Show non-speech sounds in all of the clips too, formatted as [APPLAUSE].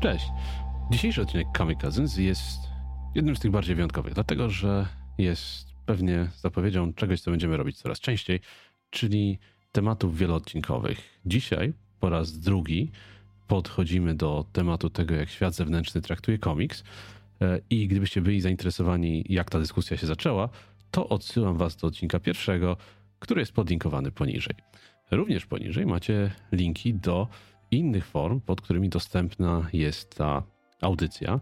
Cześć. Dzisiejszy odcinek Cousins jest jednym z tych bardziej wyjątkowych, dlatego że jest pewnie zapowiedzią czegoś, co będziemy robić coraz częściej, czyli tematów wieloodcinkowych. Dzisiaj po raz drugi podchodzimy do tematu tego, jak świat zewnętrzny traktuje komiks. E, I gdybyście byli zainteresowani, jak ta dyskusja się zaczęła, to odsyłam Was do odcinka pierwszego, który jest podlinkowany poniżej. Również poniżej macie linki do innych form, pod którymi dostępna jest ta audycja,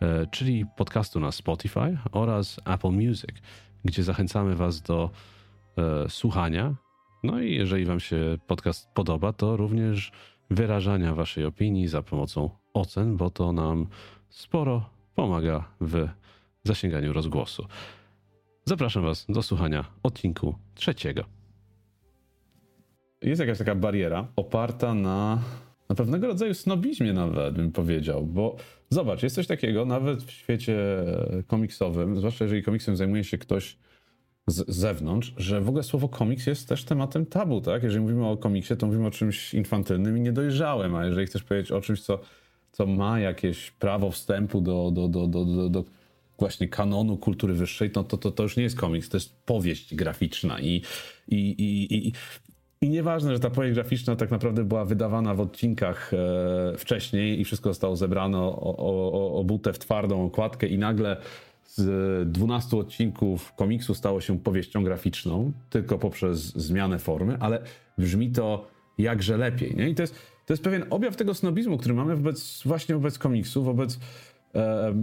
e, czyli podcastu na Spotify oraz Apple Music, gdzie zachęcamy Was do e, słuchania. No i jeżeli Wam się podcast podoba, to również wyrażania Waszej opinii za pomocą ocen, bo to nam sporo pomaga w zasięganiu rozgłosu. Zapraszam Was do słuchania odcinku trzeciego. Jest jakaś taka bariera oparta na, na pewnego rodzaju snobizmie nawet, bym powiedział, bo zobacz, jest coś takiego nawet w świecie komiksowym, zwłaszcza jeżeli komiksem zajmuje się ktoś z zewnątrz, że w ogóle słowo komiks jest też tematem tabu, tak? Jeżeli mówimy o komiksie, to mówimy o czymś infantylnym i niedojrzałym, a jeżeli chcesz powiedzieć o czymś, co, co ma jakieś prawo wstępu do, do, do, do, do, do właśnie kanonu kultury wyższej, to, to, to, to już nie jest komiks, to jest powieść graficzna i, i, i, i, i nieważne, że ta powieść graficzna tak naprawdę była wydawana w odcinkach e, wcześniej i wszystko zostało zebrane o, o, w twardą okładkę i nagle z 12 odcinków komiksu stało się powieścią graficzną, tylko poprzez zmianę formy, ale brzmi to jakże lepiej. Nie? I to jest, to jest pewien objaw tego snobizmu, który mamy wobec, właśnie wobec komiksu, wobec, e,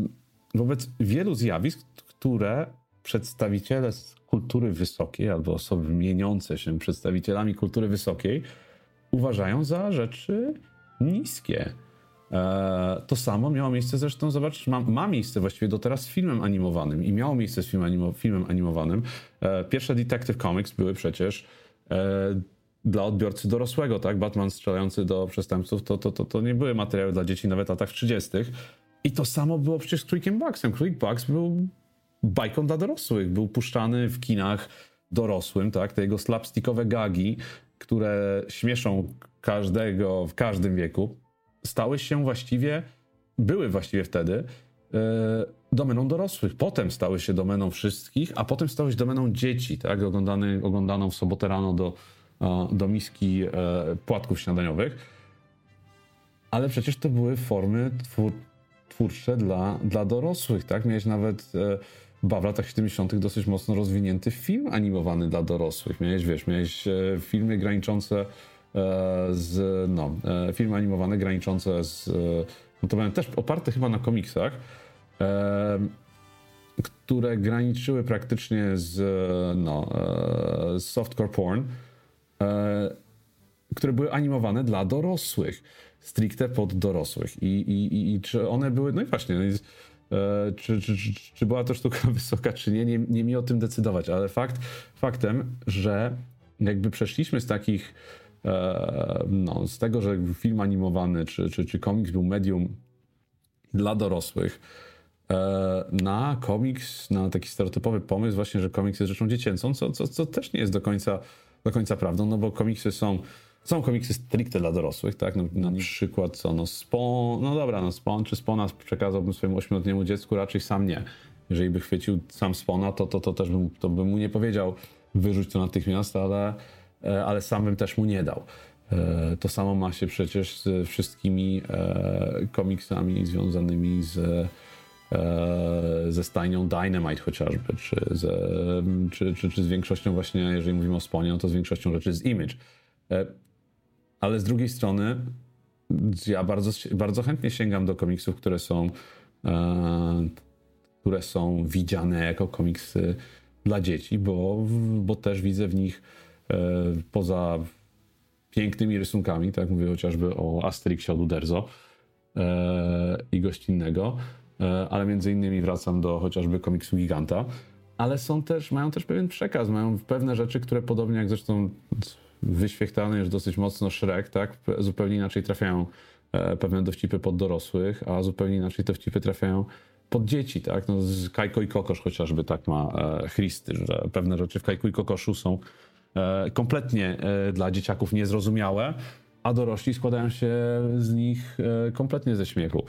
wobec wielu zjawisk, które przedstawiciele kultury wysokiej albo osoby mieniące się przedstawicielami kultury wysokiej uważają za rzeczy niskie. E, to samo miało miejsce zresztą, zobacz, ma, ma, miejsce właściwie do teraz z filmem animowanym i miało miejsce z filmem, animo, filmem animowanym. E, pierwsze Detective Comics były przecież e, dla odbiorcy dorosłego, tak? Batman strzelający do przestępców to, to, to, to nie były materiały dla dzieci nawet w latach 30. I to samo było przecież z Quickiem Bugsem. Quick Bugs był bajką dla dorosłych. Był puszczany w kinach dorosłym, tak? Te jego slapstickowe gagi, które śmieszą każdego w każdym wieku, stały się właściwie, były właściwie wtedy yy, domeną dorosłych. Potem stały się domeną wszystkich, a potem stały się domeną dzieci, tak? Oglądany, oglądaną w sobotę rano do, do miski yy, płatków śniadaniowych. Ale przecież to były formy twór, twórcze dla, dla dorosłych, tak? Miałeś nawet yy, ba, w latach 70. dosyć mocno rozwinięty film animowany dla dorosłych. Miałeś, wiesz, miałeś e, filmy graniczące e, z, no, e, filmy animowane graniczące z, no to były też oparte chyba na komiksach, które graniczyły praktycznie z, no, z softcore porn, które były animowane dla dorosłych, stricte pod dorosłych. I, i, i czy one były, no i właśnie, no czy, czy, czy, czy, była to sztuka [LAUGHS] wysoka, czy nie, nie, nie mi o tym decydować, ale fakt, faktem, że jakby przeszliśmy z takich, e, no, z tego, że film animowany czy, czy, czy komiks był medium dla dorosłych, e, na komiks, na taki stereotypowy pomysł właśnie, że komiks jest rzeczą dziecięcą, co, co, co też nie jest do końca, do końca prawdą, no bo komiksy są są komiksy stricte dla dorosłych, tak? Na, na przykład co, no Spawn, no dobra, no Spawn czy Spawna przekazałbym swojemu ośmioletniemu dziecku, raczej sam nie. Jeżeli by chwycił sam Spawna, to, to, to też bym, to bym mu nie powiedział wyrzuć to natychmiast, ale, e, ale sam bym też mu nie dał. E, to samo ma się przecież z wszystkimi e, komiksami związanymi z, ze stajnią Dynamite chociażby, czy, ze, czy, czy, czy z większością właśnie, jeżeli mówimy o Spawnie, no to z większością rzeczy z Image ale z drugiej strony ja bardzo, bardzo chętnie sięgam do komiksów, które są, e, które są widziane jako komiksy dla dzieci, bo, bo też widzę w nich e, poza pięknymi rysunkami, tak mówię chociażby o Asterixie od Uderzo e, i gościnnego, e, ale między innymi wracam do chociażby komiksu Giganta, ale są też, mają też pewien przekaz, mają pewne rzeczy, które podobnie jak zresztą wyświechtany już dosyć mocno Shrek, tak? Zupełnie inaczej trafiają e, pewne dowcipy pod dorosłych, a zupełnie inaczej dowcipy trafiają pod dzieci, tak? No, Kajko i Kokosz chociażby tak ma e, Christy, że pewne rzeczy w Kajku i Kokoszu są e, kompletnie dla dzieciaków niezrozumiałe, a dorośli składają się z nich kompletnie ze śmiechu.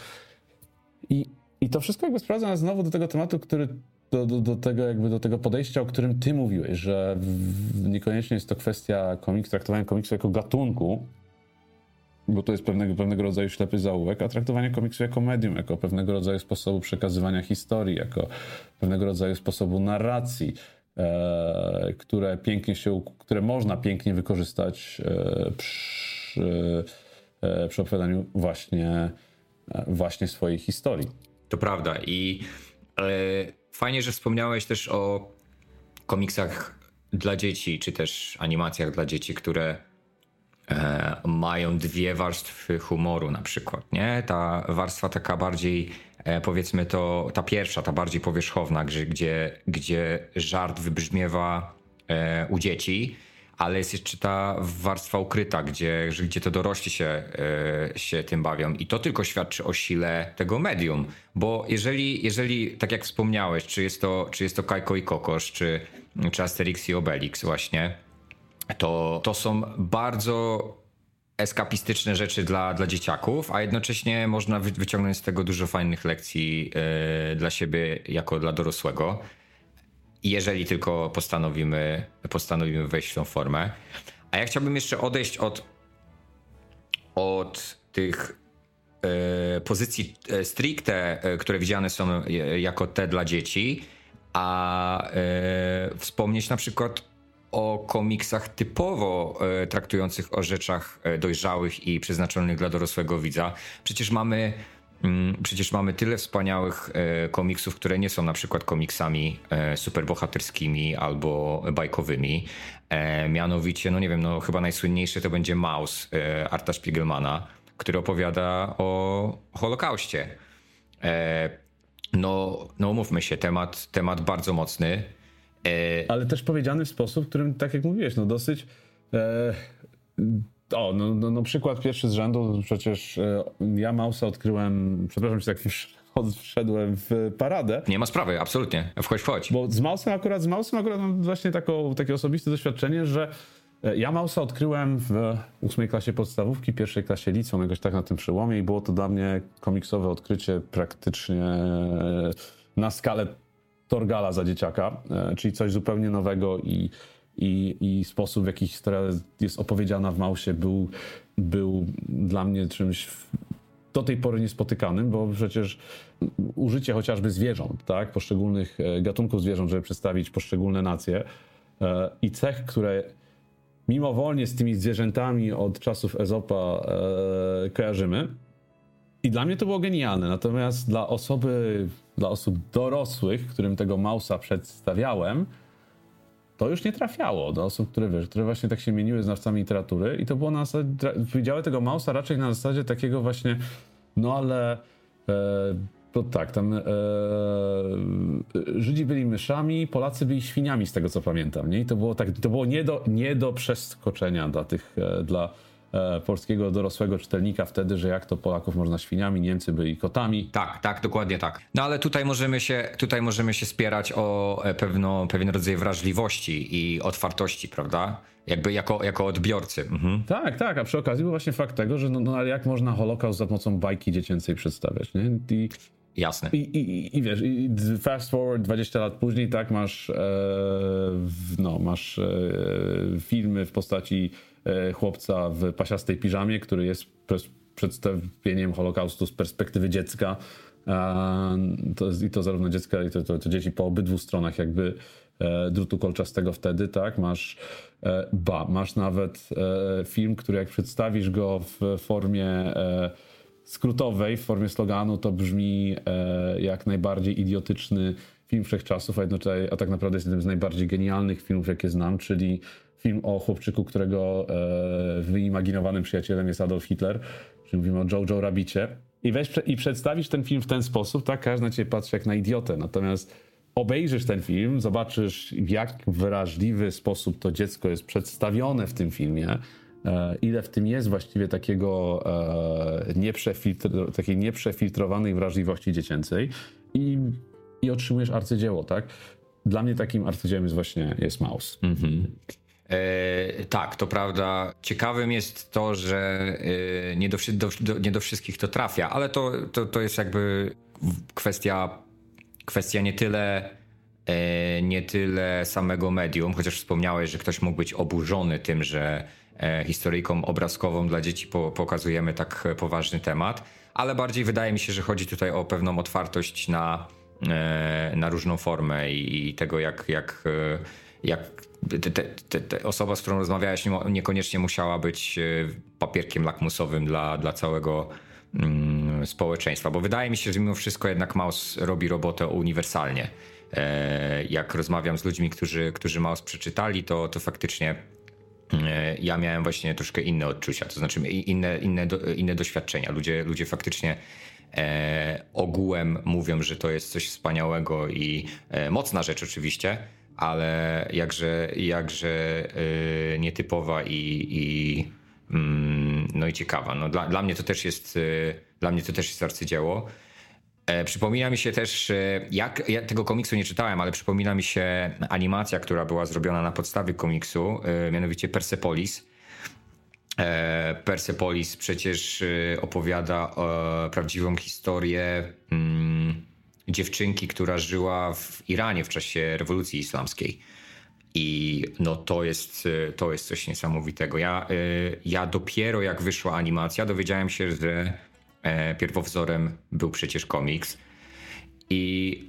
I, i to wszystko jakby sprowadza nas znowu do tego tematu, który do, do, do, tego jakby do tego podejścia, o którym ty mówiłeś, że w, niekoniecznie jest to kwestia komiks, traktowania komiksu jako gatunku, bo to jest pewnego, pewnego rodzaju ślepy zaułek, a traktowanie komiksu jako medium, jako pewnego rodzaju sposobu przekazywania historii, jako pewnego rodzaju sposobu narracji, e, które pięknie się, które można pięknie wykorzystać e, przy, e, przy opowiadaniu właśnie, e, właśnie swojej historii. To prawda i e, fajnie, że wspomniałeś też o komiksach dla dzieci, czy też animacjach dla dzieci, które E, mają dwie warstwy humoru na przykład, nie? Ta warstwa taka bardziej, e, powiedzmy to, ta pierwsza, ta bardziej powierzchowna, gdzie, gdzie, żart wybrzmiewa e, u dzieci, ale jest jeszcze ta warstwa ukryta, gdzie, gdzie to dorośli się, się tym bawią. I to tylko świadczy o sile tego medium, bo jeżeli, jeżeli tak jak wspomniałeś, czy jest to, czy jest to Kajko i Kokosz, czy, czy Asterix i Obelix właśnie, to, to są bardzo eskapistyczne rzeczy dla, dla dzieciaków, a jednocześnie można wyciągnąć z tego dużo fajnych lekcji yy, dla siebie jako dla dorosłego, jeżeli tylko postanowimy, postanowimy wejść w tą formę. A ja chciałbym jeszcze odejść od, od tych yy, pozycji e, stricte, yy, które widziane są jako te dla dzieci, a wspomnieć na przykład o komiksach typowo e, traktujących o rzeczach e, dojrzałych i przeznaczonych dla dorosłego widza. Przecież mamy Przecież mamy tyle wspaniałych e, komiksów, które nie są na przykład komiksami superbohaterskimi albo bajkowymi. Mianowicie, no nie wiem, no chyba najsłynniejszy to będzie Maus Arta Spiegelmana, który opowiada o Holokauście. No, no umówmy się, temat, temat bardzo mocny. E, Ale też powiedziany w sposób, w którym, tak jak mówiłeś, no dosyć. E, o, no, no, no, przykład pierwszy z rzędu, przecież e, ja Mausa odkryłem, przepraszam, że tak wszedłem w paradę. Nie ma sprawy, absolutnie. Wchodź, wchodź. Bo z Mausem akurat, z Mausem akurat mam właśnie taką, takie osobiste doświadczenie, że e, ja Mausa odkryłem w ósmej klasie podstawówki, pierwszej klasie liceum, jakoś tak na tym przełomie i było to dla mnie komiksowe odkrycie praktycznie na skalę Torgala za dzieciaka, e, czyli coś zupełnie nowego i, i, i sposób, w jaki historia jest opowiedziana w Mausie był, był dla mnie czymś do tej pory niespotykanym, bo przecież użycie chociażby zwierząt, tak, poszczególnych e, gatunków zwierząt, żeby przedstawić poszczególne nacje e, i cech, które mimowolnie z tymi zwierzętami od czasów Ezopa kojarzymy, i dla mnie to było genialne. Natomiast dla osoby, dla osób dorosłych, którym tego Mausa przedstawiałem, to już nie trafiało do osób, które wiesz, które właśnie tak się mieniły znawcami literatury i to było na zasadzie, widziały tego Mausa raczej na zasadzie takiego właśnie, no ale e, to tak, tam e, Żydzi byli myszami, Polacy byli świniami z tego co pamiętam, nie? I to było tak, to było nie do, nie do przeskoczenia dla tych, e, dla E, polskiego dorosłego czytelnika wtedy, że jak to Polaków można świniami, Niemcy byli kotami. Tak, tak, dokładnie tak. No ale tutaj możemy się, tutaj możemy się spierać o e, pewno, pewien rodzaj wrażliwości i otwartości, prawda? Jakby jako, jako odbiorcy. Mhm. Tak, tak, a przy okazji był właśnie fakt tego, że no, no ale jak można Holokaust za pomocą bajki dziecięcej przedstawiać, nie? I, Jasne. I, i, I wiesz, i fast forward 20 lat później, tak, masz, e, no, masz e, filmy w postaci E, chłopca w pasiastej piżamie, który jest przedstawieniem Holokaustu z perspektywy dziecka. To, I to zarówno dziecka, i to, to, to dzieci po obydwu stronach jakby e, drutu kolczastego wtedy, tak? Masz, e, ba, masz nawet film, który jak przedstawisz go w formie skrótowej, w formie sloganu, to brzmi jak najbardziej idiotyczny film wszechczasów, a, jednocześnie, a tak naprawdę jest jednym z najbardziej genialnych filmów, jakie znam, czyli film o chłopczyku, którego e, wyimaginowanym przyjacielem jest Adolf Hitler, czyli mówimy o Jojo Rabbicie. I, weź, I przedstawisz ten film w ten sposób, tak? Każdy na ciebie patrzy jak na idiotę. Natomiast obejrzysz ten film, zobaczysz w jak wrażliwy sposób to dziecko jest przedstawione w tym filmie, e, ile w tym jest właściwie takiego e, nieprzefiltr takiej nieprzefiltrowanej wrażliwości dziecięcej i, i otrzymujesz arcydzieło, tak? Dla mnie takim arcydziełem jest właśnie jest Maus. Mhm. E, tak, to prawda. Ciekawym jest to, że e, nie, do, do, nie do wszystkich to trafia, ale to, to, to jest jakby kwestia, kwestia nie tyle e, nie tyle samego medium, chociaż wspomniałeś, że ktoś mógł być oburzony tym, że historyjkom obrazkową dla dzieci pokazujemy tak poważny temat, ale bardziej wydaje mi się, że chodzi tutaj o pewną otwartość na, na różną formę i, tego, jak, jak, jak te, te, te osoba, z którą rozmawiałeś, niekoniecznie musiała być e, papierkiem lakmusowym dla, dla całego mm, społeczeństwa, bo wydaje mi się, że mimo wszystko jednak Maus robi robotę uniwersalnie. E, jak rozmawiam z ludźmi, którzy, którzy Maus przeczytali, to, to faktycznie e, ja miałem właśnie troszkę inne odczucia, to znaczy inne, inne, inne doświadczenia. Ludzie, ludzie faktycznie e, ogółem mówią, że to jest coś wspaniałego i e, mocna rzecz oczywiście, ale jakże, jakże yy, nietypowa i, i, yy, no i ciekawa. No dla, dla mnie to też jest, yy, dla mnie to też jest arcydzieło. E, przypomina mi się też, jak ja tego komiksu nie czytałem, ale przypomina mi się animacja, która była zrobiona na podstawie komiksu, e, mianowicie Persepolis. E, Persepolis przecież opowiada prawdziwą historię mm, dziewczynki, która żyła w Iranie w czasie rewolucji islamskiej. I no to jest, to jest coś niesamowitego. Ja, ja dopiero jak wyszła animacja, dowiedziałem się, że e, pierwowzorem był przecież komiks. I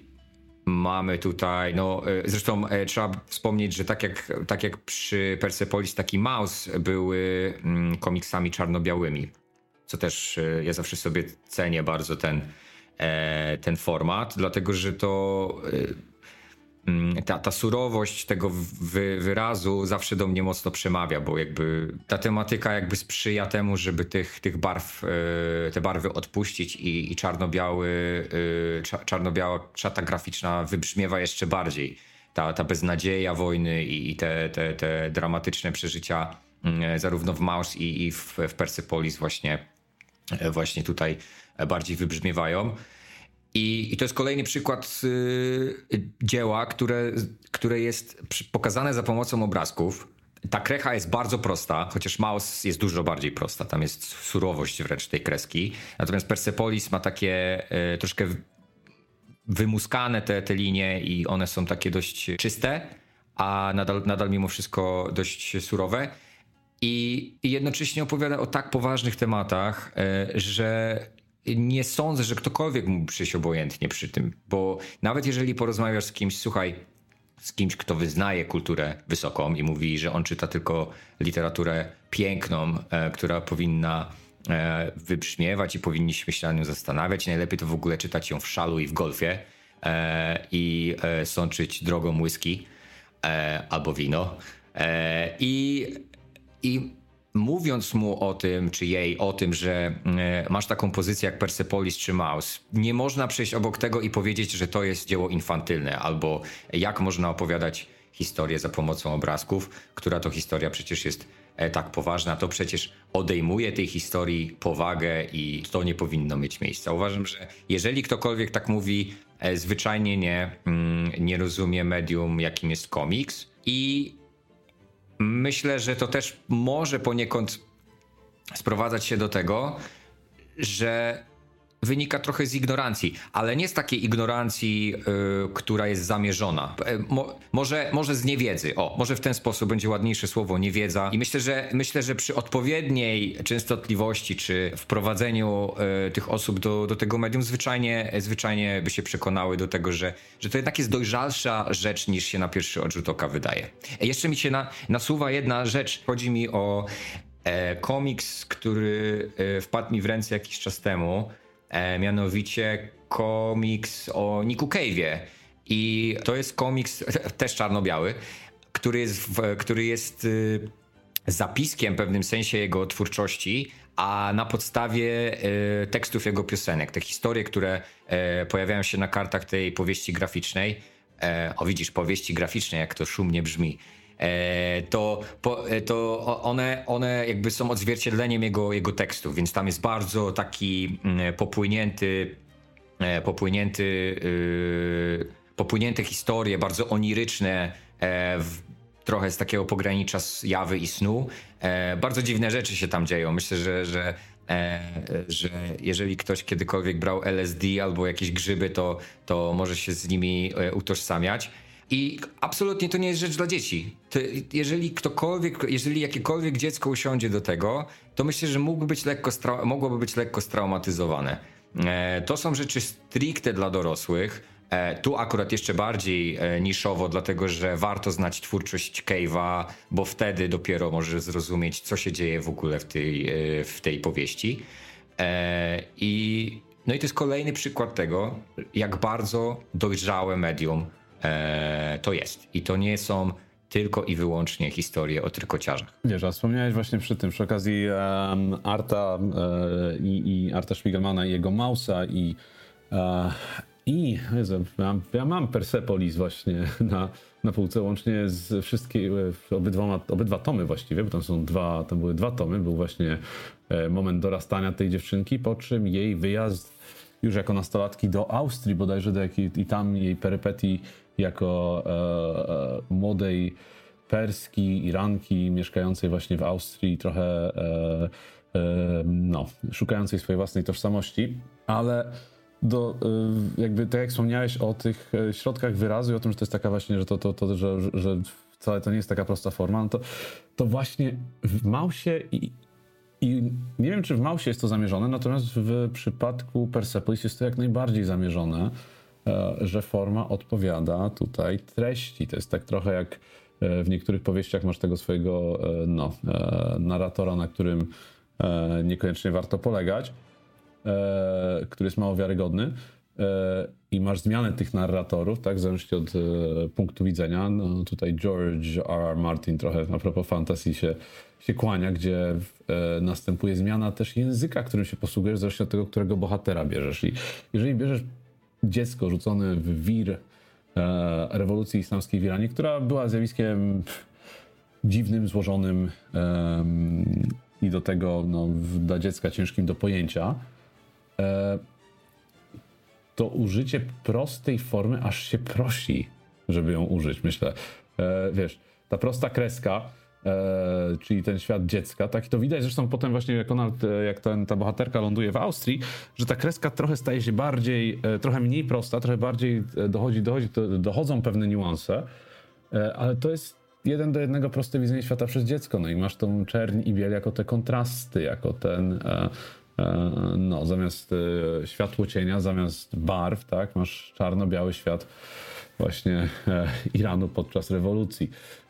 mamy tutaj, no e, zresztą e, trzeba wspomnieć, że tak jak, tak jak przy Persepolis taki Mouse były mm, komiksami czarno-białymi, co też ja zawsze sobie cenię bardzo ten, E, ten format, dlatego że to e, ta, ta surowość tego wy, wyrazu zawsze do mnie mocno przemawia, bo jakby ta tematyka jakby sprzyja temu, żeby tych, tych barw, e, te barwy odpuścić i, i czarno-biały, czarno-biała szata graficzna wybrzmiewa jeszcze bardziej. Ta, ta beznadzieja wojny i, i te, te, te dramatyczne przeżycia mm, zarówno w Maus i, i w, w Persepolis właśnie, właśnie tutaj bardziej wybrzmiewają. I, I, to jest kolejny przykład y, dzieła, które, które jest pokazane za pomocą obrazków. Ta krecha jest bardzo prosta, chociaż Maus jest dużo bardziej prosta. Tam jest surowość wręcz tej kreski. Natomiast Persepolis ma takie y, troszkę wymuskane te, te linie i one są takie dość czyste, a nadal, nadal mimo wszystko dość surowe. I, i jednocześnie opowiada o tak poważnych tematach, y, że nie sądzę, że ktokolwiek mógł przyjść obojętnie przy tym, bo nawet jeżeli porozmawiasz z kimś, słuchaj, z kimś, kto wyznaje kulturę wysoką i mówi, że on czyta tylko literaturę piękną, e, która powinna e, wybrzmiewać i powinniśmy się na nią zastanawiać. Najlepiej to w ogóle czytać ją w szalu i w golfie e, i e, sączyć drogą whisky e, albo wino. E, I, I mówiąc mu o tym, czy jej o tym, że e, masz taką pozycję jak Persepolis czy Maus, nie można przejść obok tego i powiedzieć, że to jest dzieło infantylne, albo jak można opowiadać historię za pomocą obrazków, która to historia przecież jest e, tak poważna, to przecież odejmuje tej historii powagę i to nie powinno mieć miejsca. Uważam, że jeżeli ktokolwiek tak mówi, e, zwyczajnie nie, mm, nie rozumie medium, jakim jest komiks i myślę, że to też może poniekąd sprowadzać się do tego, że wynika trochę z ignorancji, ale nie z takiej ignorancji, yy, która jest zamierzona. Yy, mo, może, może z niewiedzy. O, może w ten sposób będzie ładniejsze słowo niewiedza. I myślę, że myślę, że przy odpowiedniej częstotliwości czy wprowadzeniu yy, tych osób do, do tego medium zwyczajnie, zwyczajnie by się przekonały do tego, że, że to jednak jest dojrzalsza rzecz niż się na pierwszy odrzut oka wydaje. Jeszcze mi się na, nasuwa jedna rzecz. Chodzi mi o e, komiks, który e, wpadł mi w ręce jakiś czas temu e, mianowicie komiks o Niku Cave'ie. I to jest komiks [LAUGHS] też czarno-biały, który jest, w, który jest y, zapiskiem w pewnym sensie jego twórczości, a na podstawie y, tekstów jego piosenek. Te historie, które y, pojawiają się na kartach tej powieści graficznej. E, o widzisz, powieści graficznej, jak to szumnie brzmi. E, to, e, to one, one jakby są odzwierciedleniem jego, jego tekstów, więc tam jest bardzo taki mm, popłynięty, e, popłynięty, popłynięte historie, bardzo oniryczne, trochę z takiego pogranicza jawy i snu. Bardzo dziwne rzeczy się tam dzieją. Myślę, że, że, e, że jeżeli ktoś kiedykolwiek brał LSD albo jakieś grzyby, to, to może się z nimi e, utożsamiać. I absolutnie to nie jest rzecz dla dzieci. To jeżeli ktokolwiek, jeżeli jakiekolwiek dziecko usiądzie do tego, to myślę, że być lekko mogłoby być lekko straumatyzowane. E, to są rzeczy stricte dla dorosłych. E, tu akurat jeszcze bardziej e, niszowo, dlatego że warto znać twórczość Cave'a, bo wtedy dopiero możesz zrozumieć, co się dzieje w ogóle w tej, w tej powieści. I, no i to jest kolejny przykład tego, jak bardzo dojrzałe medium to jest. I to nie są tylko i wyłącznie historie o trykociarzach. Wiesz, a wspomniałeś właśnie przy tym, przy okazji um, Arta um, i, i Arta Spiegelmana i jego Mausa i uh, i Jezu, ja, ja, mam Persepolis właśnie na, na półce, łącznie z wszystkimi, obydwa, obydwa tomy właściwie, bo tam są dwa, tam były dwa tomy, był właśnie e, moment dorastania tej dziewczynki, po czym jej wyjazd już jako nastolatki do Austrii bodajże, do jakiej, i tam jej perypetii jako e, e, młodej Perski, Iranki mieszkającej właśnie w Austrii, trochę e, e, no, szukającej swojej własnej tożsamości, ale do, e, jakby tak jak wspomniałeś o tych e, środkach wyrazu i o tym, że to jest taka właśnie, że to, to, to że, że wcale to nie jest taka prosta forma, no to, to właśnie w Mausie i, i nie wiem, czy w Mausie jest to zamierzone, natomiast w przypadku Persepolis jest to jak najbardziej zamierzone. E, że forma odpowiada tutaj treści. To jest tak trochę jak e, w niektórych powieściach masz tego swojego e, no, narratora, na którym niekoniecznie warto polegać, który jest mało wiarygodny i masz zmianę tych narratorów, tak, w od punktu widzenia. No, tutaj George R. R. Martin trochę a propos fantasy się, się kłania, gdzie następuje zmiana też języka, którym się posługujesz, w od tego, którego bohatera bierzesz. I jeżeli bierzesz dziecko rzucone w wir e, rewolucji islamskiej w Iranie, która była zjawiskiem dziwnym, złożonym i do tego no, dla dziecka ciężkim do pojęcia, e, to użycie prostej formy aż się prosi, żeby ją użyć, myślę. E, wiesz, ta prosta kreska e, czyli ten świat dziecka, tak? I to widać zresztą potem właśnie, jak ona, jak ten, ta bohaterka ląduje w Austrii, że ta kreska trochę staje się bardziej, e, trochę mniej prosta, trochę bardziej e, dochodzi, dochodzi dochodzą pewne niuanse, e, ale to jest jeden do jednego proste widzenie świata przez dziecko, no i masz tą czerń i biel jako te kontrasty, jako ten... E, e, no, zamiast światło cienia, zamiast barw, tak, masz czarno-biały świat właśnie Iranu podczas rewolucji.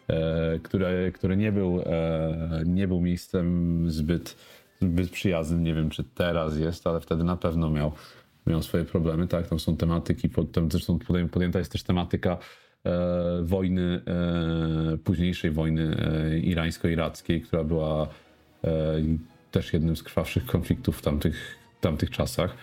E, które, który nie był, e, nie był miejscem zbyt, zbyt przyjaznym. Nie wiem, czy teraz jest, ale wtedy na pewno miał, miał swoje problemy. Tak, tam są tematyki, tam zresztą podjęta jest też tematyka e, wojny, późniejszej wojny irańsko-irackiej, która była też jednym z krwawszych konfliktów w tamtych, tamtych czasach.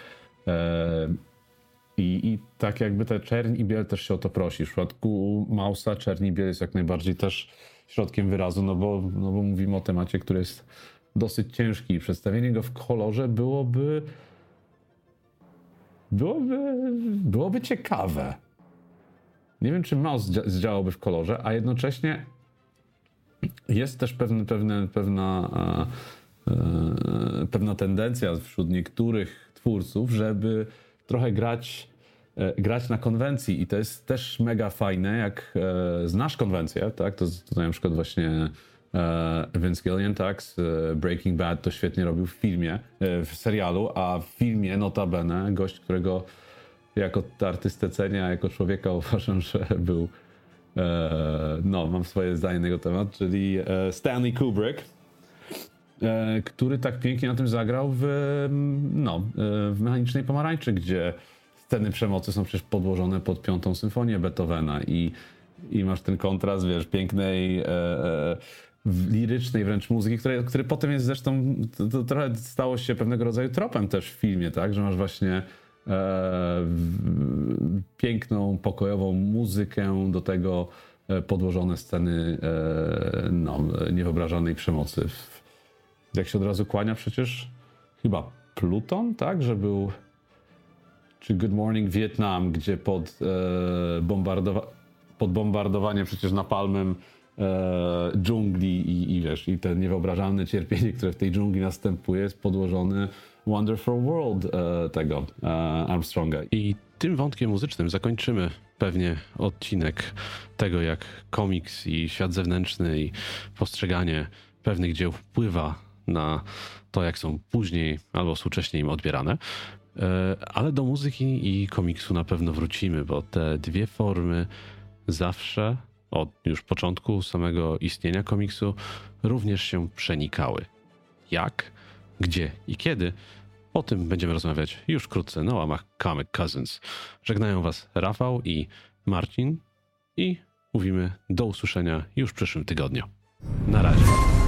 I, I tak jakby te czerń i biel też się o to prosi. W przypadku Mausa czerń i biel jest jak najbardziej też środkiem wyrazu, no bo, no bo mówimy o temacie, który jest dosyć ciężki. I przedstawienie go w kolorze byłoby byłoby, byłoby ciekawe. Nie wiem, czy Maus zdziałałby w kolorze, a jednocześnie jest też pewne, pewne, pewna, e, e, pewna tendencja wśród niektórych twórców, żeby trochę grać, e, grać na konwencji i to jest też mega fajne, jak e, znasz konwencję, tak, to tutaj na przykład właśnie e, Vince Gillian, tak, z Breaking Bad to świetnie robił w filmie, w serialu, a w filmie notabene gość, którego jako artystę cenię, a jako człowieka [LAUGHS] uważam, że był no, mam swoje zdanie na jego temat, czyli Stanley Kubrick, który tak pięknie na tym zagrał w, no, e, w Mechanicznej Pomarańczy, gdzie sceny przemocy są przecież podłożone pod piątą symfonię Beethovena i, i masz ten kontrast, wiesz, pięknej, e, e, lirycznej wręcz muzyki, który, który potem jest zresztą, to, to trochę stało się pewnego rodzaju tropem też w filmie, tak, że masz właśnie e, piękną, pokojową muzykę, do tego podłożone sceny e, no, niewyobrażalnej przemocy w, jak się od razu kłania przecież chyba Pluton, tak, że był czy Good Morning Vietnam, gdzie pod, e, bombardowa pod bombardowanie przecież napalmem e, dżungli i, i wiesz, i te niewyobrażalne cierpienie, które w tej dżungli następuje, jest podłożony Wonderful World e, tego e, Armstronga. I tym wątkiem muzycznym zakończymy pewnie odcinek tego, jak komiks i świat zewnętrzny i postrzeganie pewnych dzieł wpływa na to, jak są później albo współcześnie im odbierane. E, ale do muzyki i komiksu na pewno wrócimy, bo te dwie formy zawsze od już początku samego istnienia komiksu również się przenikały. Jak, gdzie i kiedy? O tym będziemy rozmawiać już wkrótce na łamach Comic Cousins. Żegnają Was Rafał i Marcin i mówimy do usłyszenia już w przyszłym tygodniu. Na razie.